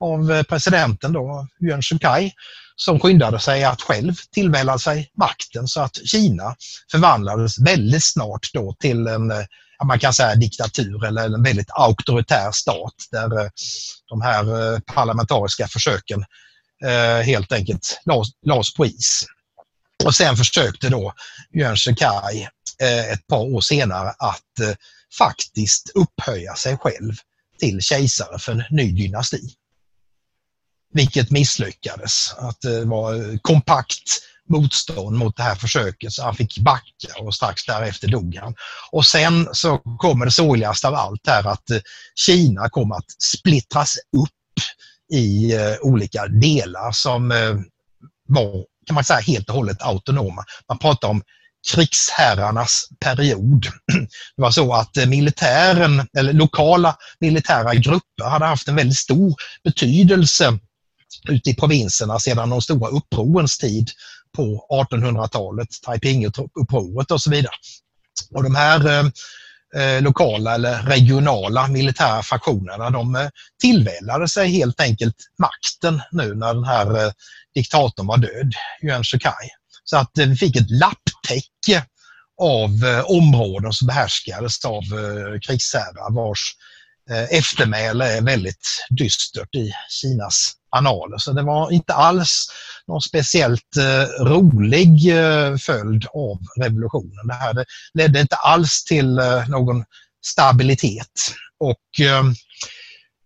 av eh, presidenten då, Yuan Shikai, som skyndade sig att själv tillvälla sig makten så att Kina förvandlades väldigt snart då till en eh, man kan säga diktatur eller en väldigt auktoritär stat där de här parlamentariska försöken eh, helt enkelt lades, lades på is. Och sen försökte då Yuan Shikai eh, ett par år senare att eh, faktiskt upphöja sig själv till kejsare för en ny dynasti. Vilket misslyckades. Att eh, det var eh, kompakt motstånd mot det här försöket så han fick backa och strax därefter dog han. Och sen så kommer det sorgligaste av allt här att eh, Kina kom att splittras upp i eh, olika delar som eh, var, kan man säga, helt och hållet autonoma. Man pratar om krigsherrarnas period. Det var så att eh, militären, eller lokala militära grupper hade haft en väldigt stor betydelse ute i provinserna sedan de stora upprorens tid på 1800-talet, Taiping-upproret och så vidare. Och de här eh, lokala eller regionala militära fraktionerna de eh, sig helt enkelt makten nu när den här eh, diktatorn var död, Yuan Shikai. Så att eh, vi fick ett lapptäcke av eh, områden som behärskades av eh, krigsherrar vars eh, Eh, eftermäle är väldigt dystert i Kinas analer. Så det var inte alls någon speciellt eh, rolig eh, följd av revolutionen. Det här det ledde inte alls till eh, någon stabilitet. Och eh,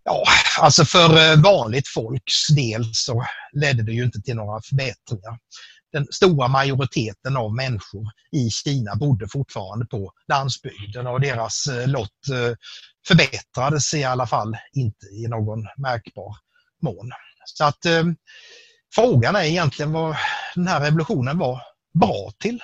ja, alltså för eh, vanligt folks del så ledde det ju inte till några förbättringar. Den stora majoriteten av människor i Kina bodde fortfarande på landsbygden och deras eh, lott eh, förbättrades i alla fall inte i någon märkbar mån. Så att eh, frågan är egentligen vad den här revolutionen var bra till.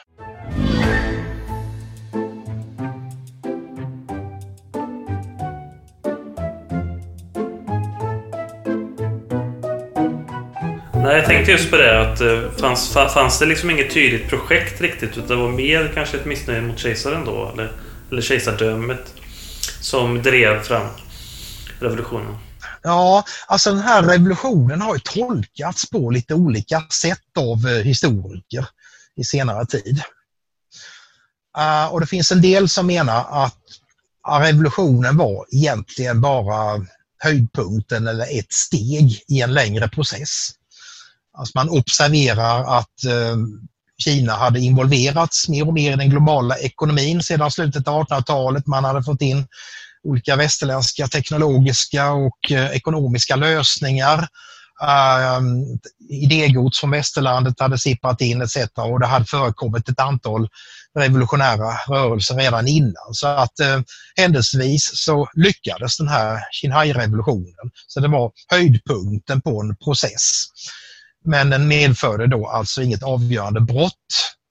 Nej, jag tänkte just på det att eh, fanns, fanns det liksom inget tydligt projekt riktigt utan det var mer kanske ett missnöje mot kejsaren då eller, eller kejsardömet som drev fram revolutionen. Ja, alltså den här revolutionen har ju tolkats på lite olika sätt av eh, historiker i senare tid. Eh, och det finns en del som menar att revolutionen var egentligen bara höjdpunkten eller ett steg i en längre process. Alltså man observerar att eh, Kina hade involverats mer och mer i den globala ekonomin sedan slutet av 1800-talet. Man hade fått in olika västerländska teknologiska och eh, ekonomiska lösningar. Uh, idégods från västerlandet hade sipprat in etc. och det hade förekommit ett antal revolutionära rörelser redan innan. Så att eh, händelsevis så lyckades den här Xinhai-revolutionen. Så det var höjdpunkten på en process. Men den medförde då alltså inget avgörande brott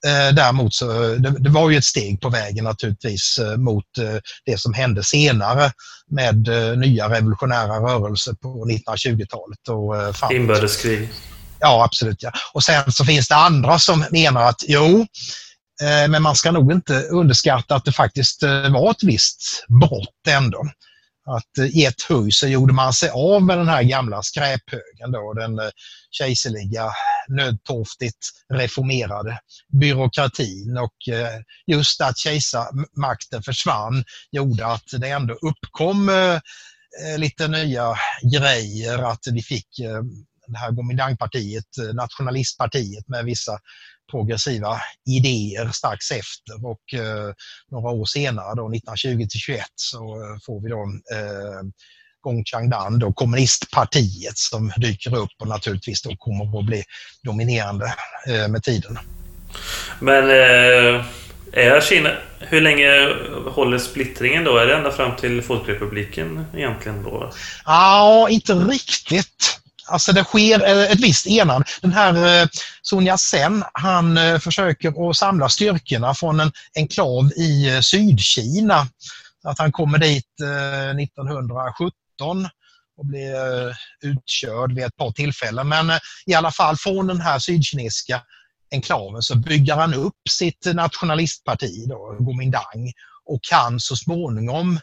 Eh, däremot så det, det, var ju ett steg på vägen naturligtvis eh, mot eh, det som hände senare med nya revolutionära rörelser på 1920-talet. Och, Inbördeskrig. Ja, absolut. Ja. Och sen så finns det andra som menar att jo, men man ska nog inte underskatta att det faktiskt var ett visst brott ändå att i ett huj så gjorde man sig av med den här gamla skräphögen, då, den eh, kejserliga nödtorftigt reformerade byråkratin. Och eh, just att kejsarmakten försvann gjorde att det ändå uppkom eh, lite nya grejer, att vi fick det här Gomindangpartiet, nationalistpartiet med vissa progressiva idéer strax efter och eh, några år senare, då, 1920 till 21, så eh, får vi då eh, Gong Changdan, då kommunistpartiet som dyker upp och naturligtvis då kommer att bli dominerande eh, med tiden. Men eh, är Kina, hur länge håller splittringen då? Är det ända fram till Folkrepubliken egentligen då? Ja, inte riktigt. Alltså det sker eh, ett visst enande. Den här eh, Sonja Sen, han eh, försöker att samla styrkorna från en enklav i Sydkina. Att han kommer dit 1917 och blir utkörd vid ett par tillfällen. Men i alla fall från den här sydkinesiska enklaven så bygger han upp sitt nationalistparti, då, Gomindang, och kan så småningom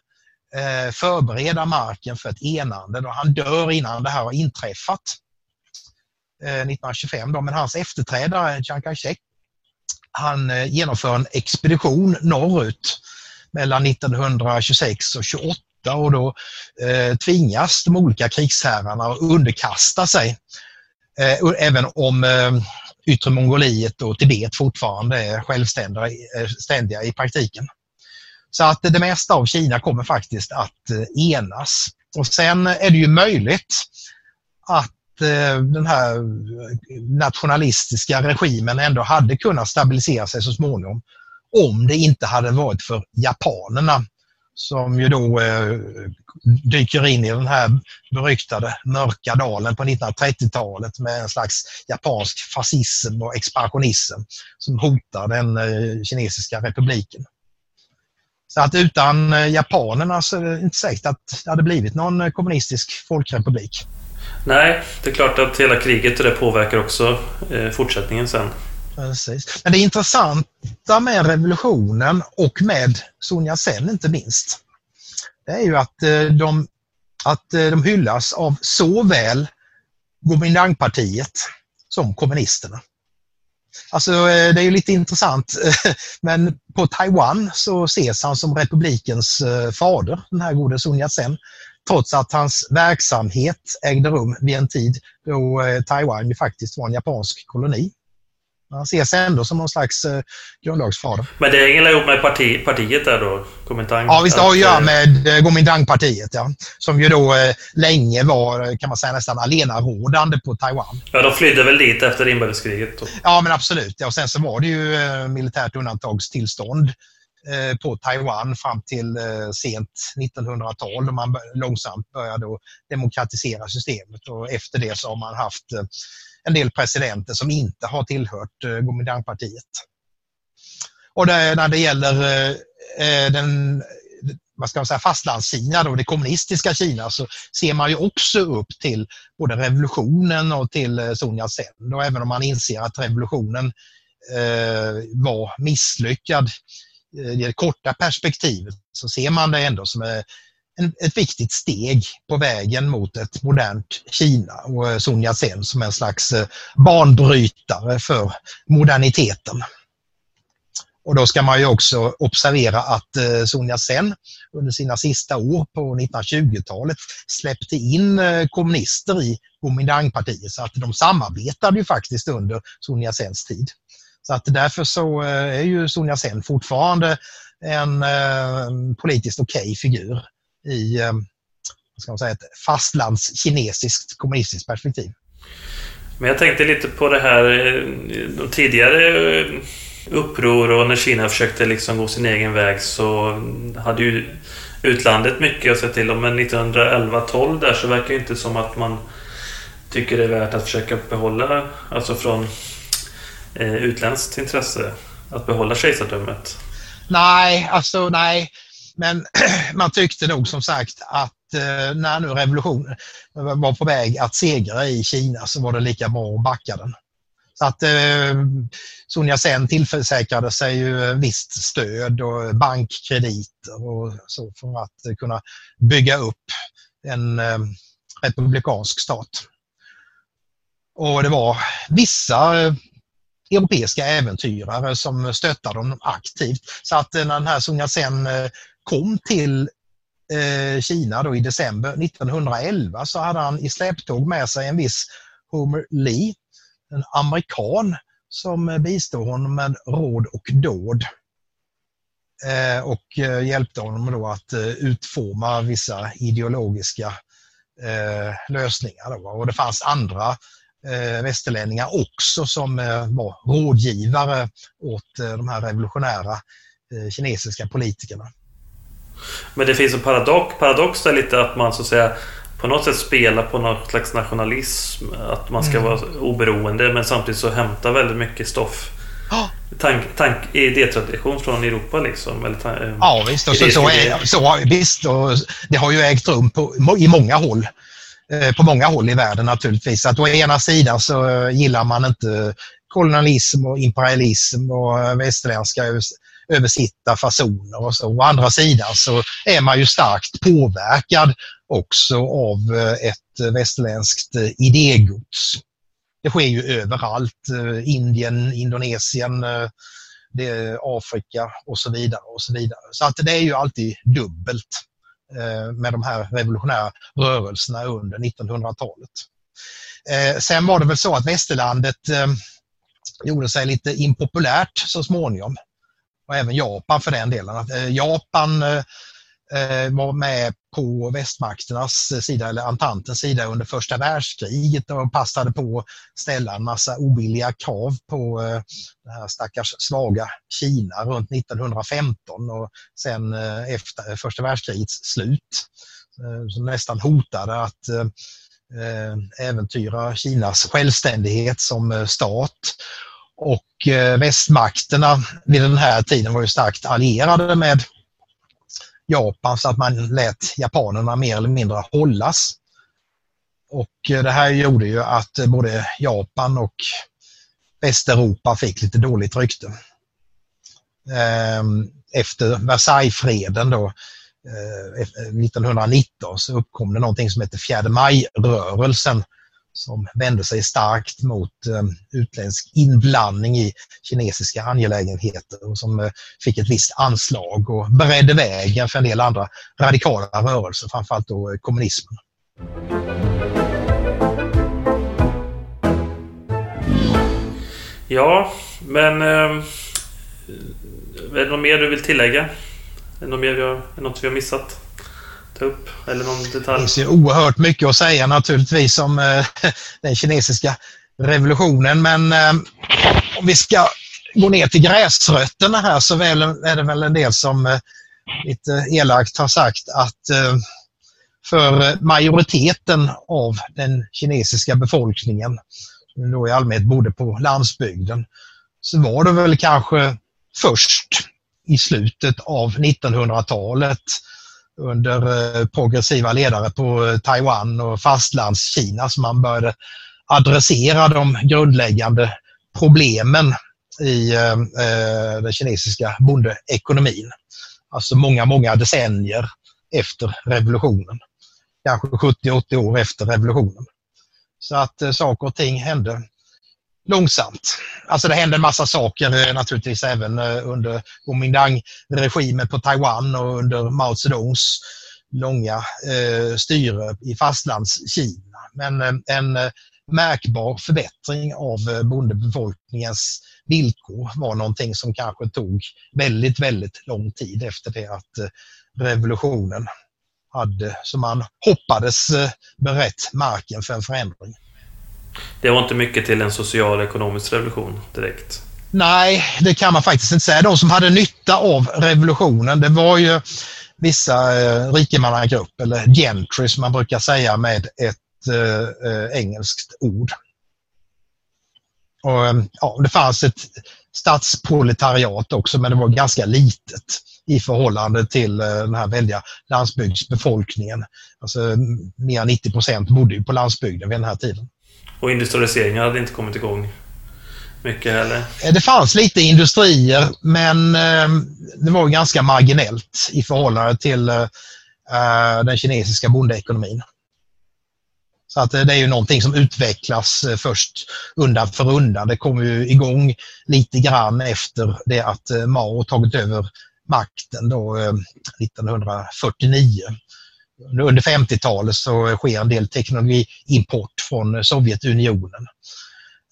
Eh, förbereda marken för ett enande. Då han dör innan det här har inträffat. Eh, 1925 då, men hans efterträdare Chiang Kai-shek han eh, genomför en expedition norrut mellan 1926 och 28 och då eh, tvingas de olika krigsherrarna att underkasta sig. Eh, även om eh, Yttre Mongoliet och Tibet fortfarande är självständiga eh, i praktiken. Så att det mesta av Kina kommer faktiskt att eh, enas. Och sen är det ju möjligt att eh, den här nationalistiska regimen ändå hade kunnat stabilisera sig så småningom om det inte hade varit för japanerna som ju då eh, dyker in i den här beryktade mörka dalen på 1930-talet med en slags japansk fascism och expansionism som hotar den eh, kinesiska republiken. Så att utan eh, japanerna så är det inte säkert att det hade blivit någon eh, kommunistisk folkrepublik. Nej, det är klart att hela kriget det påverkar också eh, fortsättningen sen. Precis. Men det intressanta med revolutionen och med Sun Yat-sen inte minst, det är ju att de, att de hyllas av såväl Gomindangpartiet som kommunisterna. Alltså eh, det är ju lite intressant, men på Taiwan så ses han som republikens eh, fader, den här gode Sun Yat-sen. Trots att hans verksamhet ägde rum vid en tid då eh, Taiwan ju faktiskt var en japansk koloni. Han ses ändå som någon slags eh, grundlagsfader. Men det hänger ihop med parti, partiet där då? Kuomintang? Ja, visst det har att göra med eh, Kuomintang-partiet, ja. Som ju då eh, länge var, eh, kan man säga, nästan allenarådande på Taiwan. Ja, de flydde väl dit efter inbördeskriget? Ja, men absolut. Ja, och sen så var det ju eh, militärt undantagstillstånd eh, på Taiwan fram till eh, sent 1900-tal då man långsamt började demokratisera systemet och efter det så har man haft en del presidenter som inte har tillhört eh, Gomindangpartiet. Och det, när det gäller eh, eh, den vad ska man säga, fastlandskina, då, det kommunistiska Kina, så ser man ju också upp till både revolutionen och till eh, Sun Yat-sen. Även om man inser att revolutionen eh, var misslyckad eh, i det korta perspektivet så ser man det ändå som eh, en, ett viktigt steg på vägen mot ett modernt Kina och eh, Sun Yat-sen som en slags eh, banbrytare för moderniteten. Och då ska man ju också observera att eh, Sun Yat-sen under sina sista år på 1920-talet släppte in eh, kommunister i Kuomintangpartiet så att de samarbetade ju faktiskt under Sun Yat-sens tid. Så att därför så eh, är ju Sun Yat-sen fortfarande en politiskt okej okay figur i ska man säga, ett fastlandskinesiskt kommunistiskt perspektiv. Men jag tänkte lite på det här de tidigare uppror och när Kina försökte liksom gå sin egen väg så hade ju utlandet mycket att säga till om. Men 1911-12 där så verkar det inte som att man tycker det är värt att försöka behålla, alltså från eh, utländskt intresse, att behålla kejsardömet. Nej, alltså nej. Men man tyckte nog som sagt att eh, när nu revolutionen var på väg att segra i Kina så var det lika bra att backa den. Så att eh, Sun Yat-sen tillförsäkrade sig ju visst stöd och bankkrediter och så för att kunna bygga upp en eh, republikansk stat. Och det var vissa eh, europeiska äventyrare som stöttade dem aktivt. Så att eh, när den här Sun Yat-sen eh, kom till eh, Kina då i december 1911 så hade han i släptåg med sig en viss Homer Lee en amerikan som eh, bistod honom med råd och dåd. Eh, och eh, hjälpte honom då att eh, utforma vissa ideologiska eh, lösningar. Och det fanns andra västerlänningar också som var rådgivare åt de här revolutionära kinesiska politikerna. Men det finns en paradox, paradox där lite att man så att säga på något sätt spela på något slags nationalism. Att man ska mm. vara oberoende men samtidigt så hämta väldigt mycket stoff. Oh. Tank, tank, idétradition från Europa liksom? Eller, eh, ja visst, och så, så, är, så, visst och det har ju ägt rum på, i många håll. Eh, på många håll i världen naturligtvis. Att å ena sidan så gillar man inte kolonialism och imperialism och västerländska översitta fasoner och så. Å andra sidan så är man ju starkt påverkad också av eh, ett västerländskt eh, idégods. Det sker ju överallt. Eh, Indien, Indonesien, Afrika och så vidare. och Så vidare. Så att det är ju alltid dubbelt med de här revolutionära rörelserna under 1900-talet. Sen var det väl så att västerlandet gjorde sig lite impopulärt så småningom. Och även Japan för den delen. Eh, Japan eh, eh, var med på västmakternas sida, eller Antantens sida under första världskriget och passade på att ställa en massa obilliga krav på det här stackars svaga Kina runt 1915 och sen efter första världskrigets slut. Som nästan hotade att äventyra Kinas självständighet som stat. Och eh, västmakterna vid den här tiden var ju starkt allierade med Japan så att man lät japanerna mer eller mindre hållas. Och eh, det här gjorde ju att eh, både Japan och Västeuropa fick lite dåligt rykte. Ehm, efter Versaillesfreden då 1919 så uppkom det någonting som heter fjärde maj-rörelsen som vände sig starkt mot eh, utländsk inblandning i kinesiska angelägenheter och som eh, fick ett visst anslag och beredde vägen för en del andra radikala rörelser, framförallt då eh, kommunismen. Ja, men eh, är det något mer du vill tillägga? Är det något, mer vi har, något vi har missat? Ta upp? Eller någon detalj? Det finns ju oerhört mycket att säga naturligtvis om eh, den kinesiska revolutionen. Men eh, om vi ska gå ner till gräsrötterna här så är det väl en del som eh, lite elakt har sagt att eh, för majoriteten av den kinesiska befolkningen, som då i allmänhet bodde på landsbygden, så var det väl kanske först i slutet av 1900-talet under eh, progressiva ledare på eh, Taiwan och fastlandskina som man började adressera de grundläggande problemen i eh, eh den kinesiska bondeekonomin. Alltså många, många decennier efter revolutionen. Kanske 70-80 år efter revolutionen. Så att saker och ting hände långsamt. Alltså det hände en massa saker eh, naturligtvis även eh, under Kuomintang-regimen på Taiwan och under Mao Zedongs långa eh, styre i fastlandskina. Men eh, en eh, märkbar förbättring av eh, bondebefolkningens villkor var någonting som kanske tog väldigt, väldigt lång tid efter det att eh, revolutionen hade, som man hoppades eh, berett marken för en förändring. Det var inte mycket till en social ekonomisk revolution direkt. Nej, det kan man faktiskt inte säga. De som hade nytta av revolutionen, det var ju vissa eh, rikemannagrupper, eller gentry som man brukar säga med ett eh, eh engelskt ord. Och, eh, ja, det fanns ett stadsproletariat också, men det var ganska litet i förhållande till eh, den här väldiga landsbygdsbefolkningen. Alltså, mer än 90 procent bodde ju på landsbygden vid den här tiden. Och industrialiseringen hade inte kommit igång mycket heller? Eh, det fanns lite industrier, men eh, det var ganska marginellt i förhållande till eh, den kinesiska bondeekonomin. Så att det är ju någonting som utvecklas först undan för undan. Det kommer ju igång lite grann efter det att Mao tagit över makten då 1949. Under 50-talet så sker en del teknologiimport från Sovjetunionen.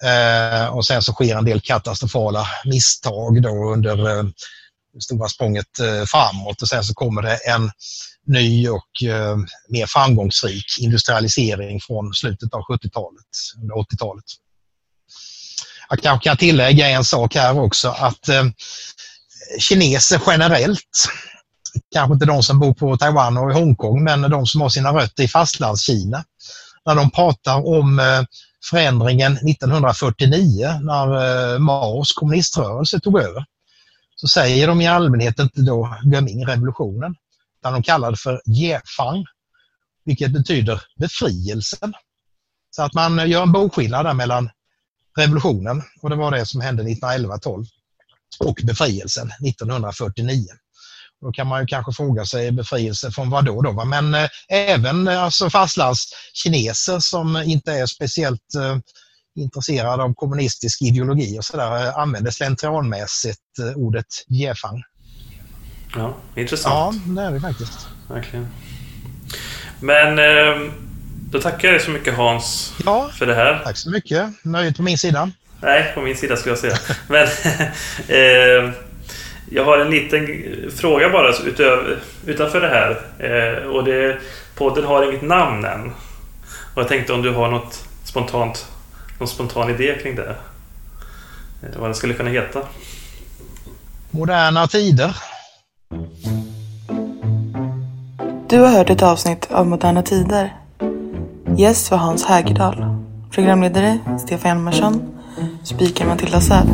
Eh, och sen så sker en del katastrofala misstag då under eh, det stora språnget eh, framåt och sen så kommer det en ny och eh, mer framgångsrik industrialisering från slutet av 70-talet, under 80-talet. Jag kanske kan tillägga en sak här också att eh, kineser generellt, kanske inte de som bor på Taiwan och i Hongkong, men de som har sina rötter i fastlandskina, när de pratar om eh, förändringen 1949 när eh, Maos kommuniströrelse tog över, så säger de i allmänhet inte då Göming-revolutionen, utan de kallar det för Jefang, vilket betyder befrielsen. Så att man eh, gör en boskillnad där mellan revolutionen, och det var det som hände 1911-12, och befrielsen 1949. Då kan man ju kanske fråga sig befrielse från vad då? då Men eh, även eh, alltså fastlandskineser som inte är speciellt eh, intresserade av kommunistisk ideologi och sådär eh, använder slentrianmässigt eh, ordet Jefang. Ja, intressant. Ja, det är det faktiskt. Verkligen. Men eh, då tackar jag dig så mycket Hans ja, för det här. Tack så mycket. Nöjet på min sida. Nej, på min sida skulle jag säga. Men jag har en liten fråga bara utöver, utanför det här. Eh, och det, podden har inget namn än. Och jag tänkte om du har något spontant, någon spontan idé kring det? Eh, vad det skulle kunna heta? Moderna tider. Du har hört ett avsnitt av Moderna Tider. Gäst var Hans Hägerdal. Programledare Stefan Hjalmarsson. Speaker Matilda Säd.